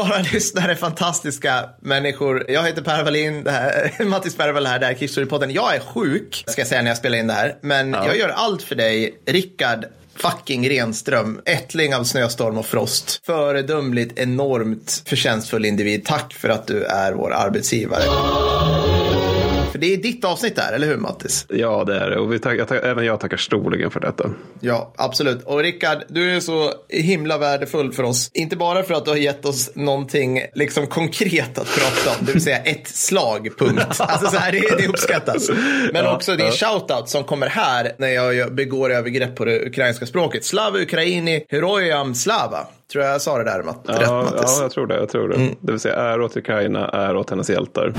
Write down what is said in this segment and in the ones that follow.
Underbara lyssnare, fantastiska människor. Jag heter Per Wallin, det här, Mattis Bergvall här, det här är Kickstory-podden. Jag är sjuk, ska jag säga när jag spelar in det här. Men Ja. jag gör allt för dig, Rickard fucking Renström, ättling av snöstorm och frost. Föredömligt, enormt förtjänstfull individ. Tack för att du är vår arbetsgivare. För det är ditt avsnitt där, eller hur Mattis? Ja, det är det. Och vi tack, jag även jag tackar storligen för detta. Ja, absolut. Och Rickard, du är så himla värdefull för oss. Inte bara för att du har gett oss någonting liksom konkret att prata om, det vill säga ett slag, punkt. Alltså så här, det, det uppskattas. Men Ja, också din ja. shoutout som kommer här när jag begår övergrepp på det ukrainska språket. Slava Ukraini, Heroiam Slava. Tror jag jag sa det där, Matt. Rätt, Ja, Mattis. ja, jag tror det. Jag tror det. Det vill säga är åt Ukraina, är åt hennes hjältar.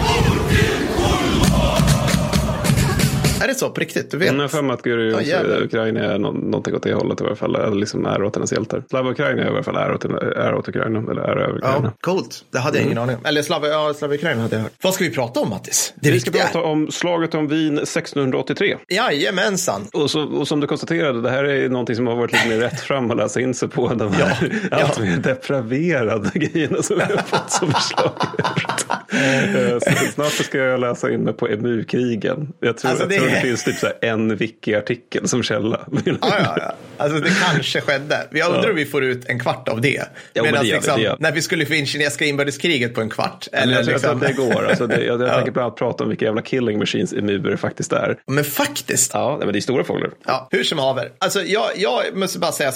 Är det så på riktigt? Du vet? Men jag har för mig att Guru Ja, jävlar. Ukraina är nå- någonting åt det hållet i alla fall. Eller liksom är åt hennes hjältar. Slava Ukraina är i alla fall är åt, är åt Ukraina. Eller är över Ukraina. Ja, coolt. Det hade jag ingen aning om. Eller Slava, ja, Slava Ukraina hade jag hört. Vad ska vi prata om, Mattis? Det Vi ska viktiga. prata om slaget om Wien 1683. Jajamensan. Och, så, och som du konstaterade, det här är någonting som har varit lite mer rätt fram att läsa in sig på. De här allt mer depraverade grejerna som vi har fått som förslag. Eh, så snart så ska jag läsa in mig på EMU-krigen. Jag tror, Alltså, jag det tror det finns typ så en wiki-artikel som källa. Ja, ja, ja. Alltså det kanske skedde. Jag undrar om vi får ut en kvart av det. men Medan det liksom, det när vi skulle få in kinesiska inbördeskriget på en kvart. Eller jag tror liksom. att det går. Alltså det, jag, jag tänker bland annat prata om vilka jävla killing machines EMU faktiskt är. Men faktiskt. Ja, men det är stora fåglar. Ja, hur som haver. Alltså, jag, jag måste bara säga,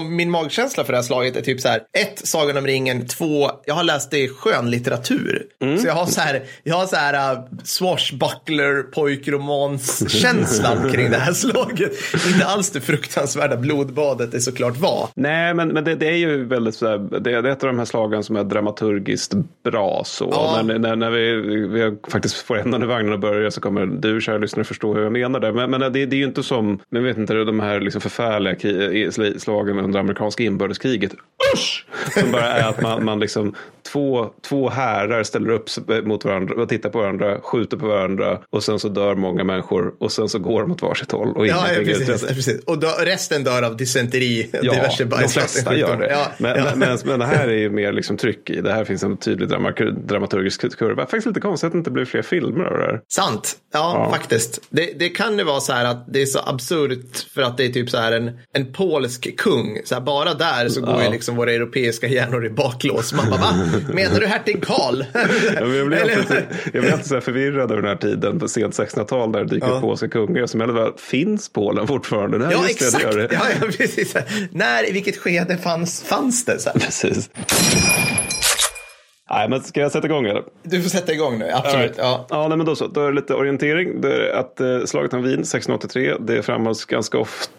min magkänsla för det här slaget är typ så här. Ett, Sagan om ringen. Två, jag har läst det i skönlitteratur. Mm. Så jag har så här, jag har så här uh, swashbuckler, pojkromans-känslan kring det här slaget. Inte alls det fruktansvärda blodbadet det såklart var. Nej, men, men det, det är ju väldigt sådär, det, det är ett av de här slagen som är dramaturgiskt bra så. Ja. När, när, när vi, vi faktiskt får ändan i vagnen och börjar så kommer du, kära lyssnare, förstå hur jag menar det. Men, men det, det är ju inte som, men vet inte, de här liksom förfärliga slagen under amerikanska inbördeskriget. Usch! Som bara är att man, man liksom, två, två härar ställer upp mot varandra och tittar på varandra, skjuter på varandra och sen så dör många människor och sen så går de åt varsitt håll. Och Ja, ja precis, utrett. precis. Och då, resten dör av dysenteri, Ja, diverse de flesta gör det. Ja, men, ja. men, men, det här är ju mer liksom tryck i. Det här finns en tydlig drama- dramaturgisk kurva. Faktiskt lite konstigt att det inte blir fler filmer av det här. Sant. Ja, Ja. faktiskt. Det, det kan ju vara så här att det är så absurt för att det är typ så här en, en polsk kung. Så här, bara där så går ju liksom våra europeiska hjärnor i baklås. Man bara, va? Menar du hertig Karl? Ja, Jag blir alltid, jag blir alltid så förvirrad över den här tiden på sent 1600-tal när det dyker upp polska kungar. Som eller väl, finns Polen fortfarande? Nej, Ja, exakt. det det. Ja, ja, precis. När, i vilket skede fanns, fanns det? Så här. Precis. Nej, men ska jag sätta igång eller? Du får sätta igång nu, absolut. Ja. Ja, nej, men då så. Då är det lite orientering. Det att eh, slaget om Wien 1683, det framhålls ganska ofta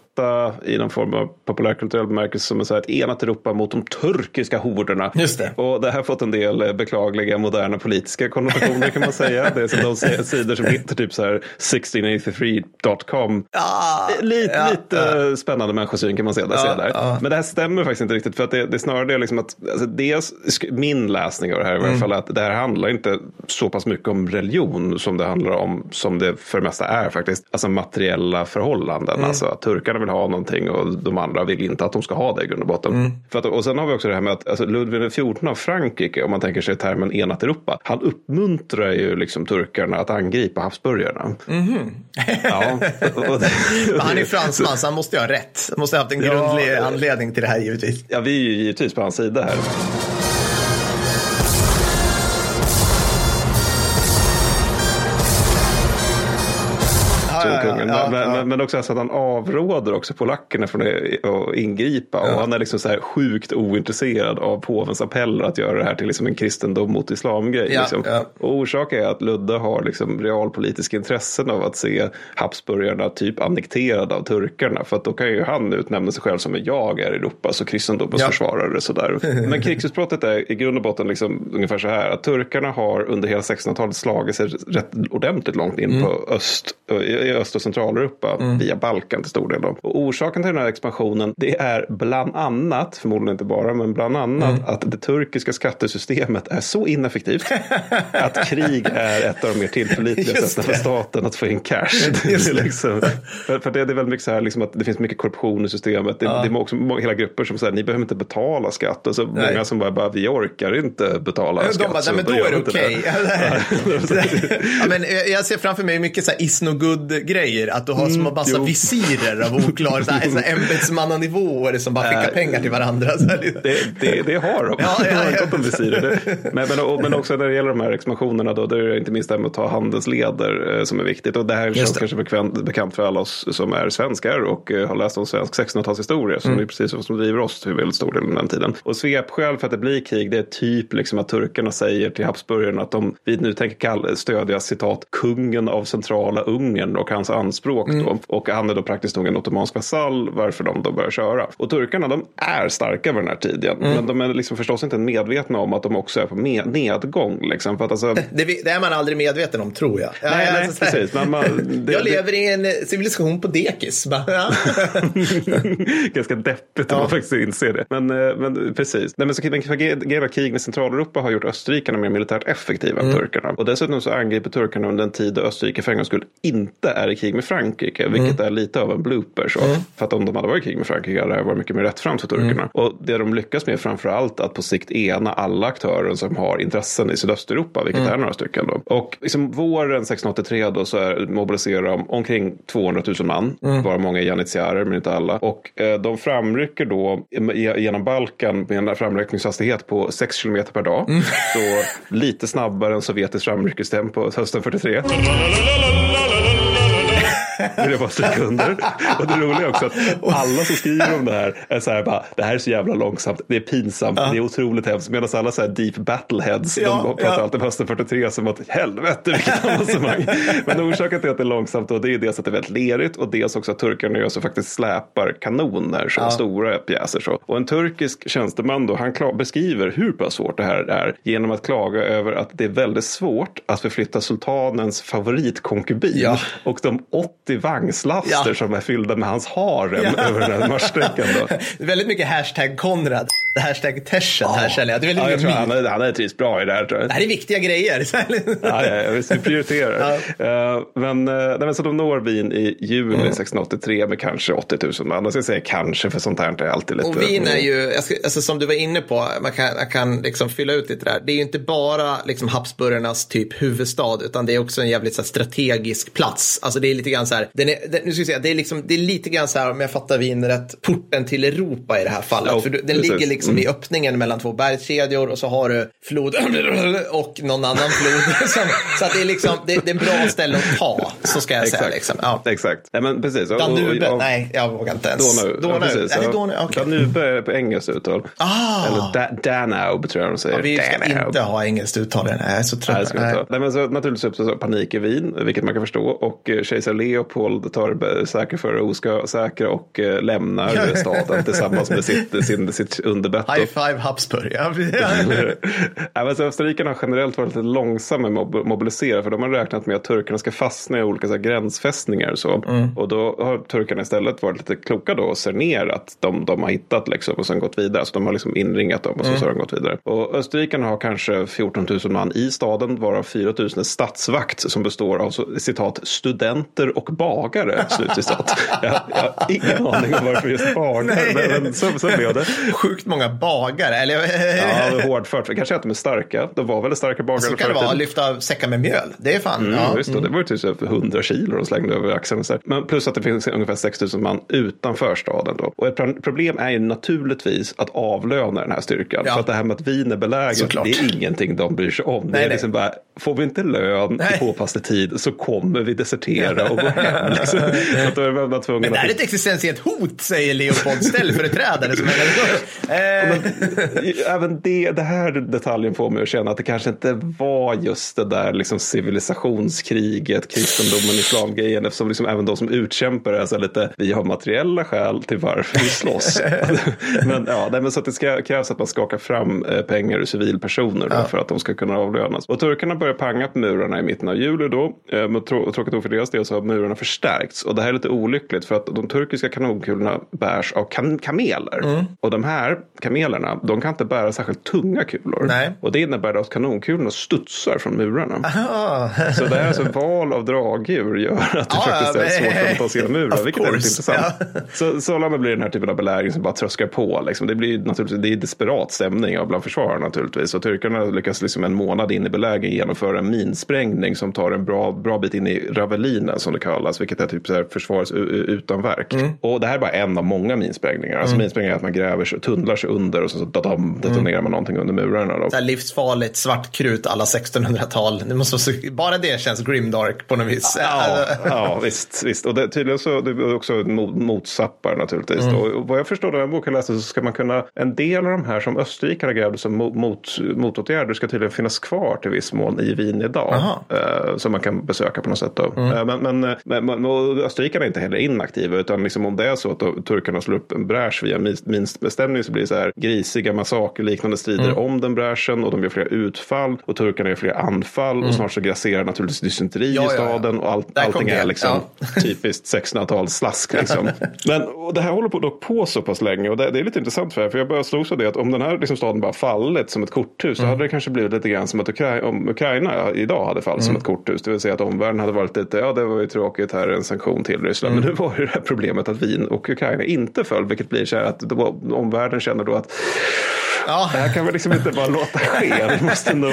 i någon form av populärkulturell bemärkelse som är så här ett enat Europa mot de turkiska horderna. Just det. Och det här har fått en del eh, beklagliga moderna politiska konnotationer kan man säga. Det är så de si- sidor som heter typ så här 1683.com. Ah, Lite, ja, lite eh, spännande människosyn kan man säga, där, Ja, där. ja. Men det här stämmer faktiskt inte riktigt. För att det, det är snarare det liksom att, alltså dels min läsning av det här i Mm. varje fall, att det här handlar inte så pass mycket om religion som det handlar om, som det för det mesta är faktiskt, alltså materiella förhållanden. Mm. Alltså att turkarna vill ha någonting och de andra vill inte att de ska ha det i grund och botten. Mm. För att, och sen har vi också det här med att alltså, Ludvig XIV av Frankrike, om man tänker sig termen enat Europa, han uppmuntrar ju liksom turkarna att angripa havsburgarna. Ja, och, Men han är fransman så han måste ju ha rätt. Han måste ha haft en Ja. grundlig anledning till det här givetvis. Ja, vi är ju givetvis på hans sida här. Ja, Kungen. ja, men. Men, men också att han avråder också polackerna från att att ingripa. Och han är liksom så här sjukt ointresserad av påvens appeller att göra det här till liksom en kristendom mot islamgrej. Liksom. orsaken är att Ludde har liksom realpolitiska intressen av att se Habsburgarna typ annekterade av turkarna. För att då kan ju han utnämna sig själv som en jag är Europas och kristendomens Ja. försvarare. Sådär. Men krigsutbrottet är i grund och botten liksom ungefär så här. Att turkarna har under hela 1600-talet slagit sig rätt ordentligt långt in Mm. på öst. Och Jag, Öst och Centraleuropa Mm. via Balkan till stor del. Då. Och orsaken till den här expansionen det är bland annat, förmodligen inte bara, men bland annat Mm. att det turkiska skattesystemet är så ineffektivt att krig är ett av de mer tillförlitliga sätten för staten att få in cash. Det är det. liksom, för, för det är väldigt mycket så här liksom att det finns mycket korruption i systemet. Det, det är också hela grupper som säger ni behöver inte betala skatt. Och så Nej. många som bara, bara vi orkar inte betala De skatt. bara, nej men då gör är det okej. ja, men jag ser framför mig mycket så här Isnogood-grejer. Att du har små massa Mm, jo. visirer av oklar så här, så här ämbetsmannanivåer som bara skickar pengar till varandra. Lite. Det, det, det har de. Ja, ja, De ja. om visirer. Men, men, men också när det gäller de här expansionerna då, då är det inte minst det här med att ta handelsleder eh, som är viktigt. Och det här känns kanske bekvämt, bekant för alla oss som är svenskar och eh, har läst om svensk 1600-talshistoria. Som är precis vad som driver oss till väldigt stor del av den tiden. Och svepskäl för att det blir krig det är typ liksom att turkarna säger till Habsburgarna att de vi nu tänker stödja citat kungen av centrala Ungern och hans anspråk då. Och han är då praktiskt nog en ottomansk vasall varför de då börjar köra. Och turkarna de är starka vid den här tiden. Men de är liksom förstås inte medvetna om att de också är på med, nedgång. Liksom. För att alltså, Det, det är man aldrig medveten om, tror jag. Ja, nej, nej, alltså, precis. Men man, det, jag det- lever i en civilisation på dekis. Ganska deppigt om Ja. man faktiskt inser det. Men, eh, men precis. Nej, men så, men att krig med Centraleuropa har gjort österrikarna mer militärt effektiva Mm. än turkarna. Och dessutom så angriper turkarna under en tid då Österrike för en gångs skull inte är i krig med Frankrike. Vilket Mm. är lite av en blooper. Så. För att om de hade varit i krig med Frankrike hade det varit mycket mer rättframt för turkarna. Mm. Och det de lyckas med framför allt att på sikt ena alla aktörer som har intressen i Sydösteuropa. Vilket Mm. är några stycken. Då. Och liksom våren 1683 då så är, mobiliserar de omkring 200 000 man. Mm. Bara många janitsjarer men inte alla. Och eh, de framrycker då ge- genom Balkan med en framryckningshastighet på 6 kilometer per dag. Mm. Så lite snabbare än sovjetiskt framryckningstempo hösten 43. Det är bara sekunder. Och det roliga är också att alla som skriver om det här är så här bara, det här är så jävla långsamt, det är pinsamt, det är otroligt hemskt. Medan alla så här deep battleheads, Ja, de pratar ja. alltid om hösten 43 som att helvete vilket avancemang. Men orsaken till att det är långsamt då, det är dels att det är väldigt lerigt och dels också att turkarna gör så faktiskt släpar kanoner, så stora pjäser. Så. Och en turkisk tjänsteman då, han beskriver hur pass svårt det här är genom att klaga över att det är väldigt svårt att förflytta sultanens favoritkonkubin Ja. och de 80 vagnslaster Ja. som är fyllda med hans harem Ja. över den här marschsträckan. Väldigt mycket hashtag Konrad, hashtag Teschen här känner jag. Det är väldigt Ja, jag tror han, är- han är trivs bra i det här tror jag. Det här är viktiga grejer. Ja, ja, ja, visst, vi prioriterar. Eh, men, uh, nej, så de når Wien i juli 1683 med kanske 80 000 man. Jag ska säga kanske för sånt här är alltid lite. Och Wien är ju, ska, alltså, som du var inne på, man kan, man kan liksom fylla ut lite där. Det är ju inte bara liksom, Habsburgarnas typ huvudstad, utan det är också en jävligt så här, strategisk plats. Alltså det är lite grann så här, den är, den, nu ska vi säga, det är, liksom, det är lite grann så här, om jag fattar Wien rätt, porten till Europa i det här fallet. Ja, För den precis. ligger liksom i öppningen mellan två bergskedjor och så har du flod och någon annan flod. Så det är liksom, det, det är en bra ställe att ta, så ska jag säga. Liksom. Ja. Exakt. Nej, men precis. Och- och- Danube, och- nej, jag vågar inte ens. Donau. Donau. Ja, precis. Ja. Donau? Okej. Danube är på engelskt uttal. Ah. Eller da, Danube tror jag de säger. Ja, vi ska Danube. inte ha engelskt uttal. Jag är så trött. Nej. Nej, men så, naturligtvis uppstår panik i Wien, vilket man kan förstå. Och eh, kejsar Leopold tar säker för säkra och eh, lämnar staden tillsammans med sitt, sin, sitt underbett. High five Habsburg. Så österrikarna har generellt varit lite långsamma med att mob- mobilisera för de har räknat med att turkarna ska fastna i olika så här, gränsfästningar. och Så. Mm. Och då har turkarna istället varit lite kloka då och ser ner att de, de har hittat liksom, och sen gått vidare. Så de har liksom inringat dem och så, Mm. så har de gått vidare. Och österrikarna har kanske 14 000 man i staden varav 4 000 är stadsvakt som består av så, citat studenter och bagare. Slutcitat. jag, jag har ingen aning om varför just bagare. Men, men så, så blev det. Sjukt många bagare. Eller, Ja, hårdfört. För kanske att de är starka. De var väldigt starka bagare så kan det vara. tiden. Lyfta säckar med mjöl. Det är fan. Mm, ja. visst, då. Det var ju typ 100 kilo de slängde över axeln. Så. Men plus att det finns ungefär 6 000 man utanför staden. Då. Och ett pro- problem är ju naturligtvis att avlöna den här styrkan. Ja. För att det här med att Wien är beläget, Såklart. det är ingenting de bryr sig om. det Nej, är nej. liksom bara, får vi inte lön Nej. i påpasslig tid så kommer vi desertera och gå hem. Liksom. Att då man tvungen Men det här är ett existentiellt hot, säger Leopold ställföreträdare. Som är, Men, även det, det här detaljen får mig att känna att det kanske inte var just det där liksom civilisationskriget, kristendomen, islamgrejen eftersom liksom även de som utkämpar är så lite, vi har materiella skäl till varför vi slåss. men, ja, nej, men så att det ska, krävs att man skakar fram eh, pengar ur civilpersoner då, ja. för att de ska kunna avlönas. Och turkarna börjar panga på murarna i mitten av juli då. Eh, men trå tråkigt nog för deras del så har murarna förstärkts. Och det här är lite olyckligt för att de turkiska kanonkulorna bärs av kam kameler. Mm. Och de här kamelerna, de kan inte bära särskilt tunga kulor. Nej. Och det innebär att kanonkulorna studsar från murarna. Aha. Så det här är alltså val av dragdjur gör att det ah, faktiskt är svårt att ta sig igenom murar. Vilket course. är lite intressant. Ja. Så Solana blir den här typen av belägring som bara tröskar på. Liksom. Det blir naturligtvis det är desperat stämning bland försvararna naturligtvis. Och turkarna lyckas liksom en månad in i belägringen genomföra en minsprängning som tar en bra, bra bit in i Ravelina som det kallas. Vilket är typ så här försvarets utanverk. Mm. Och det här är bara en av många minsprängningar. Alltså mm. minsprängningar är att man gräver sig, tunnlar sig under och så, så dadam, detonerar man någonting under murarna. Då. Så livsfarligt svart krut alla 1600-tal. Det måste vara, bara det känns grimdark på något vis. Ja, ja visst, visst. Och det, tydligen så det är också motsappar naturligtvis. Mm. Och, vad jag förstår av den boken läste så ska man kunna, en del av de här som österrikarna grävde som mot, motåtgärder ska tydligen finnas kvar till viss mån i Wien idag. Eh, som man kan besöka på något sätt. Då. Mm. Eh, men, men, men, men österrikarna är inte heller inaktiva utan liksom om det är så att då, turkarna slår upp en bräsch via minstbestämning så blir det så här grisiga massakerliknande strider mm. om den bräschen och de gör flera utfall och turkarna gör flera anfall mm. och snart så grasserar naturligtvis dysenteri ja, i staden ja, ja. och all, allting är liksom typiskt 1600-tals slask. Liksom. Men och det här håller på, dock på så pass länge och det, det är lite intressant för, här, för jag börjar slogs av det att om den här liksom, staden bara fallit som ett korthus så mm. hade det kanske blivit lite grann som att Ukra om Ukraina idag hade fallit mm. som ett korthus. Det vill säga att omvärlden hade varit lite, ja det var ju tråkigt här en sanktion till Ryssland. Mm. Men nu var ju det här problemet att Wien och Ukraina inte föll vilket blir så här att då, omvärlden känner då att Ja. Det här kan vi liksom inte bara låta ske. Vi måste nog,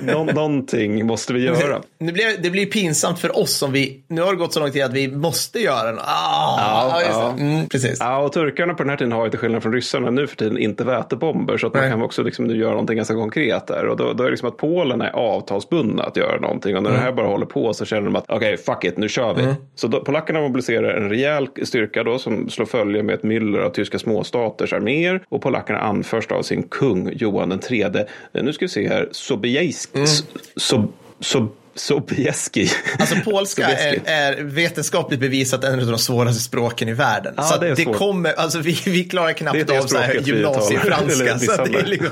nå, någonting måste vi göra. Det blir, det blir pinsamt för oss om vi, nu har det gått så lång tid att vi måste göra något. Ah, ja, ja. Mm, precis. Ja, och turkarna på den här tiden har ju till skillnad från ryssarna nu för tiden inte vätebomber. Så att man kan också liksom nu göra någonting ganska konkret där. Och då, då är det liksom att Polen är avtalsbundna att göra någonting. Och när mm. det här bara håller på så känner de att okej, okay, fuck it, nu kör vi. Mm. Så då, polackerna mobiliserar en rejäl styrka då som slår följe med ett myller av tyska småstaters arméer. Och polackerna anförs av sin kung Johan den tredje. Nu ska vi se här. Sobieski. Mm. So, so, Sobieski. Alltså polska är, är, vetenskapligt bevisat en av de svåraste språken i världen. Ja, så det, det kommer, alltså vi, vi klarar knappt av så här gymnasiefranska. så det är liksom...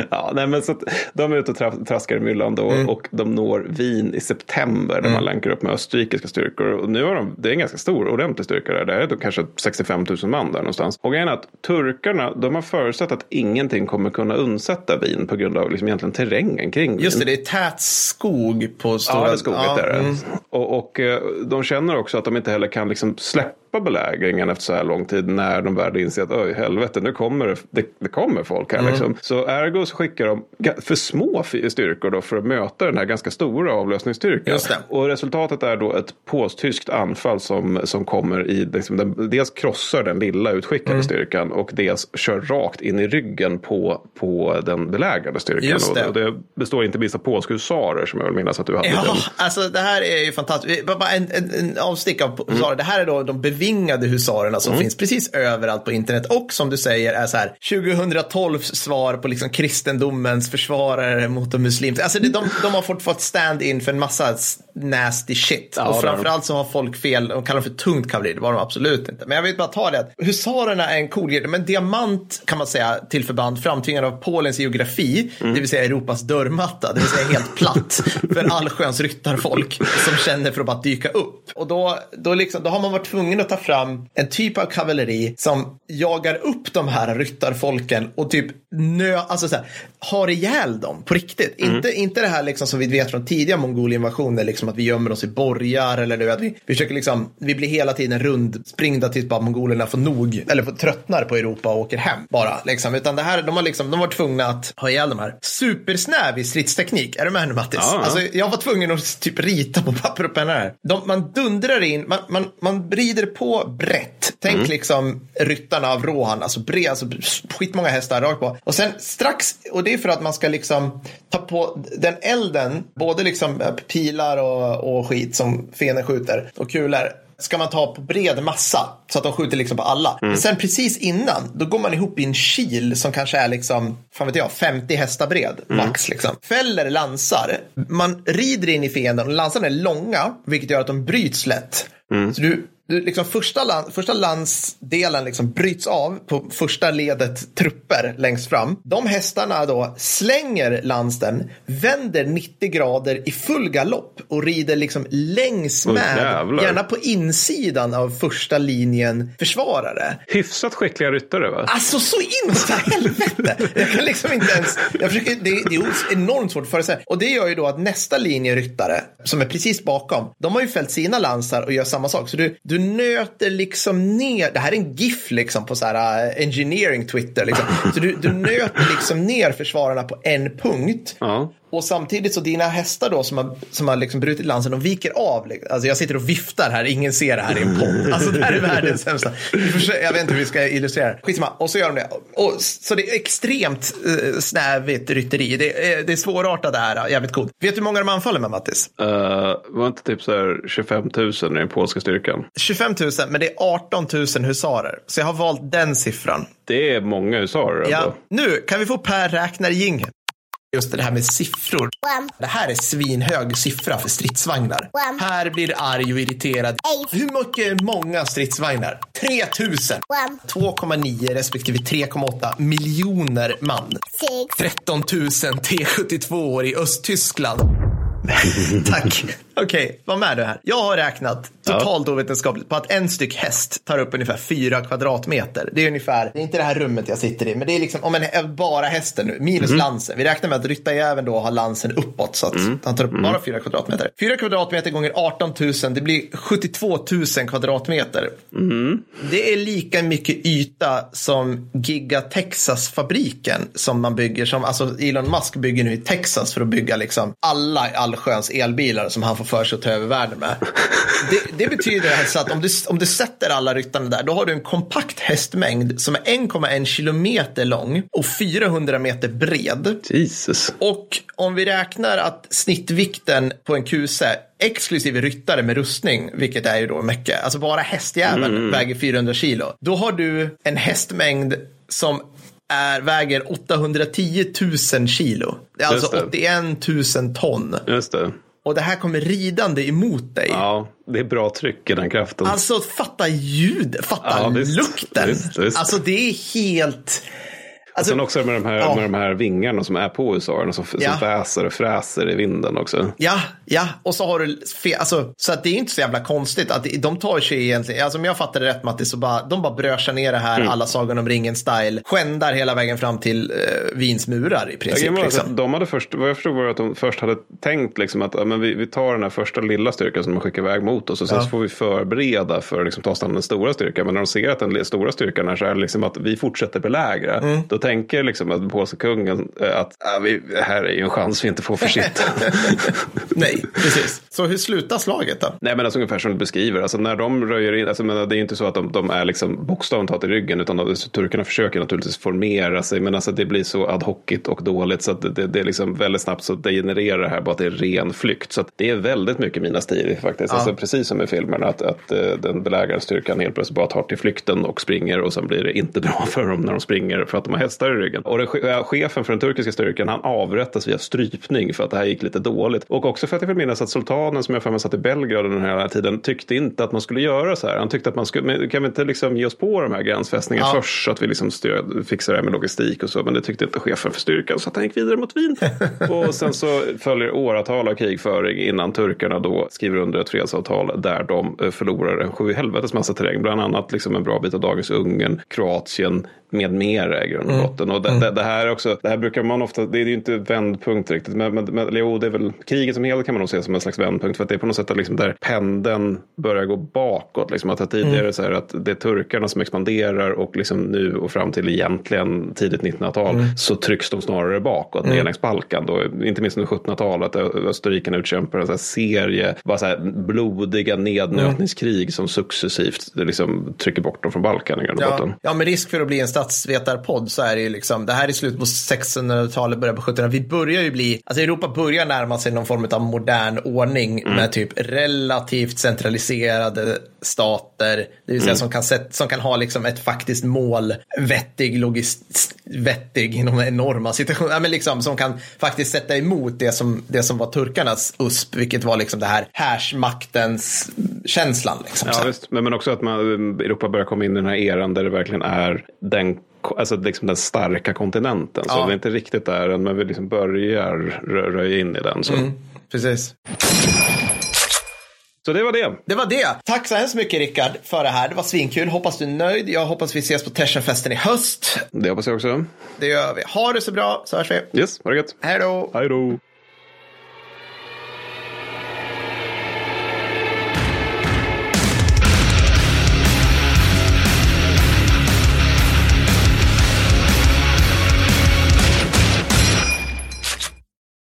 ja, nej, men så de är ute och traskar i myllan då mm. och de når Wien i september mm. när man länkar upp med österrikiska styrkor. Och nu har de, det är en ganska stor ordentlig styrka där. Det är då kanske 65 000 man där någonstans. Och grejen är att turkarna, de har förutsett att ingenting kommer kunna undsätta Wien på grund av liksom egentligen terrängen kring Wien. Just det, det är tät skog på stora... Ja, det är skogigt ja, är det. Mm. Och, och, eh, de känner också att de inte heller kan liksom släppa släppa belägringen efter så här lång tid när de väl inser att oj helvete nu kommer det, det, det kommer folk här mm. liksom. Så ergo så skickar de för små styrkor då för att möta den här ganska stora avlösningsstyrkan. Och resultatet är då ett påstyskt anfall som, som kommer i, liksom, den, dels krossar den lilla utskickade mm. styrkan och dels kör rakt in i ryggen på, på den belägrade styrkan. Just det. Och, det består inte minst av polska husarer som jag vill minnas att du hade. Ja, alltså det här är ju fantastiskt. Bara en, en, en avstick av husarer. Mm. Det här är då de bevingade husarerna som mm. finns precis överallt på internet och som du säger är så här 2012 svar på liksom kristendomens försvarare mot de muslimska. Alltså de, de har fått, fått stand in för en massa nasty shit. Ja, och framförallt så har folk fel, de kallar dem för tungt kavalleri, det var de absolut inte. Men jag vill bara ta det att husarerna är en cool grej, men diamant kan man säga till förband framtvingad av Polens geografi, mm. det vill säga Europas dörrmatta, det vill säga helt platt för allsköns ryttarfolk som känner för att bara dyka upp. Och då, då, liksom, då har man varit tvungen att ta fram en typ av kavalleri som jagar upp de här ryttarfolken och typ nö, alltså så här, har ihjäl dem på riktigt. Mm. Inte, inte det här liksom som vi vet från tidiga mongolinvasioner, liksom att vi gömmer oss i borgar eller du vet, vi, vi försöker liksom, vi blir hela tiden rundspringda tills bara mongolerna får nog, eller får tröttnar på Europa och åker hem bara. Liksom. Utan det här, de har liksom, de var tvungna att ha ihjäl de här. Supersnävig stridsteknik, är du med nu Mattis? Ja. Alltså, jag var tvungen att typ rita på papper och penna här. De, man dundrar in, man, man, man rider på brett. Tänk mm. liksom ryttarna av Rohan, alltså bred, alltså skitmånga hästar rakt på. Och sen strax, och det är för att man ska liksom ta på den elden, både liksom pilar och, och skit som fenen skjuter och kulor ska man ta på bred massa så att de skjuter liksom på alla. Men sen precis innan, då går man ihop i en kil som kanske är liksom, fan vet jag, 50 hästar bred max liksom. Fäller lansar, man rider in i fienden och lansarna är långa, vilket gör att de bryts lätt. Så du, du, liksom första, lan, första landsdelen liksom bryts av på första ledet trupper längst fram. De hästarna då slänger lansen, vänder 90 grader i full galopp och rider liksom längs med, jävlar. gärna på insidan av första linjen försvarare. Hyfsat skickliga ryttare va? Alltså så inåt helvete! Jag kan liksom inte ens... Jag försöker, det, det är enormt svårt att föreställa Och det gör ju då att nästa linje ryttare, som är precis bakom, de har ju fällt sina lansar och gör samma sak. Så du, du nöter liksom ner, det här är en GIF liksom på så här äh, engineering Twitter. Liksom. Så du, du nöter liksom ner försvararna på en punkt. Ja. Och samtidigt så dina hästar då som har, som har liksom brutit lansen, de viker av. liksom. Alltså jag sitter och viftar här, ingen ser det här i en podd. Alltså det här är världens sämsta. Jag vet inte hur vi ska illustrera det. Skitsamma, och så gör de det. Och, så det är extremt uh, snävigt rytteri. Det, är- det är svårartat det här, jävligt coolt. Vet du hur många de anfaller med Mattis? Uh, var inte typ så här 25 000 i den polska styrkan? 25 000, men det är 18 000 husarer. Så jag har valt den siffran. Det är många husarer Ja. ändå. Nu kan vi få Per räknar jingeln. Just det här med siffror. Det här är svinhög siffra för stridsvagnar. Per blir arg och irriterad. Hur mycket många stridsvagnar? 3000. 2,9 respektive 3,8 miljoner man. 13 000 T72 i Östtyskland. Tack. Okej, vad med du här? Jag har räknat totalt ovetenskapligt på att en styck häst tar upp ungefär fyra kvadratmeter. Det är ungefär, det är inte det här rummet jag sitter i, men det är liksom om en, bara hästen nu, minus lansen. Vi räknar med att ryttarjäveln då har lansen uppåt så att han tar upp bara fyra kvadratmeter. Fyra kvadratmeter gånger 18 000, det blir 72 000 kvadratmeter. Det är lika mycket yta som Giga Texas-fabriken som man bygger, som alltså Elon Musk bygger nu i Texas för att bygga liksom alla allsköns elbilar som han får för sig att ta över världen med. Det, det betyder alltså att om du, om du sätter alla ryttarna där, då har du en kompakt hästmängd som är 1,1 kilometer lång och 400 meter bred. Jesus. Och om vi räknar att snittvikten på en kuse exklusive ryttare med rustning, vilket är ju då mycket, alltså bara hästjäveln väger 400 kilo. Då har du en hästmängd som är, väger 810 000 kilo. Det är Just alltså det. 81 000 ton. Just det. Och det här kommer ridande emot dig. Ja, det är bra tryck i den kraften. Alltså fatta ljud, fatta Ja, visst. lukten. Visst, visst. Alltså det är helt... Alltså, Sen också med de här, Ja. med de här vingarna som är på husarerna som, Ja. som väser och fräser i vinden också. Ja, ja, och så har du fe- alltså, så att det är inte så jävla konstigt att de tar sig egentligen, alltså om jag fattar det rätt Mattis, så bara, de bara brösar ner det här Mm. alla Sagan om ringen-style, skändar hela vägen fram till uh, Wiens murar i princip. Ja, alltså, liksom. de hade först, vad jag förstod var att de först hade tänkt liksom att ja, men vi, vi tar den här första lilla styrkan som de skickar iväg mot oss och sen Ja. så får vi förbereda för att liksom, ta oss an den stora styrkan. Men när de ser att den stora styrkan är så är det liksom att vi fortsätter belägra. Mm. Då tänker liksom att den polska kungen eh, att ja, vi, här är ju en chans vi inte får försitta. Nej, precis. Så hur slutar slaget då? Nej men alltså ungefär som du beskriver, alltså när de röjer in, alltså, men det är ju inte så att de, de är liksom bokstavligt talat i ryggen utan de, turkarna försöker naturligtvis formera sig men alltså det blir så ad hocigt och dåligt så att det, det, det är liksom väldigt snabbt så degenererar det här bara att det är ren flykt. Så att det är väldigt mycket mina stil faktiskt, Ja. alltså, precis som i filmerna att, att eh, den belägrande styrkan helt plötsligt bara tar till flykten och springer och sen blir det inte bra för dem när de springer för att de har hästar i ryggen. Och den, chefen för den turkiska styrkan han avrättas via strypning för att det här gick lite dåligt. Och också för att jag vill minnas att sultanen som jag för mig satt i Belgrad under den här tiden tyckte inte att man skulle göra så här. Han tyckte att man skulle, men kan vi inte liksom ge oss på de här gränsfästningarna Ja. först så att vi liksom stöd, fixar det här med logistik och så. Men det tyckte inte chefen för styrkan så att han gick vidare mot Wien. och sen så följer åratal av krigföring innan turkarna då skriver under ett fredsavtal där de eh, förlorar en sju helvetes massa terräng. Bland annat liksom en bra bit av dagens Ungern, Kroatien med mera i grund och botten. Och det, det, det här är också, det här brukar man ofta, det är ju inte vändpunkt riktigt. Men, men, men jo, det är väl kriget som helhet kan man nog se som en slags vändpunkt. För att det är på något sätt att liksom där pendeln börjar gå bakåt. Liksom att tidigare så här att det är turkarna som expanderar och liksom nu och fram till egentligen tidigt 1900-tal så trycks de snarare bakåt ner längs Balkan. Då, inte minst under 1700-talet. där utkämpar en så serie bara så blodiga nednötningskrig som successivt liksom trycker bort dem från Balkan i grund och Ja, botten. ja, med risk för att bli en statsvetarpodd så är det ju liksom, det här är slutet på 1600-talet, början på 1700-talet. Vi börjar ju bli, alltså Europa börjar närma sig någon form av modern ordning mm. med typ relativt centraliserade stater, det vill säga mm. som, kan set, som kan ha liksom ett faktiskt mål, vettig logist, vettig inom enorma situationer, men liksom som kan faktiskt sätta emot det som, det som var turkarnas USP, vilket var liksom det här härsmaktens känslan. Liksom, ja, visst. Men, men också att man, Europa börjar komma in i den här eran där det verkligen är den alltså liksom den starka kontinenten. Så ja. det är inte riktigt där än, men vi liksom börjar röja in i den. Så. Mm, precis. Så det var det. Det var det. Tack så hemskt mycket Rickard för det här. Det var svinkul. Hoppas du är nöjd. Jag hoppas vi ses på Tersenfesten i höst. Det hoppas jag också. Det gör vi. Ha det så bra så hörs vi. Yes, ha det gött. Hej då. Hej då.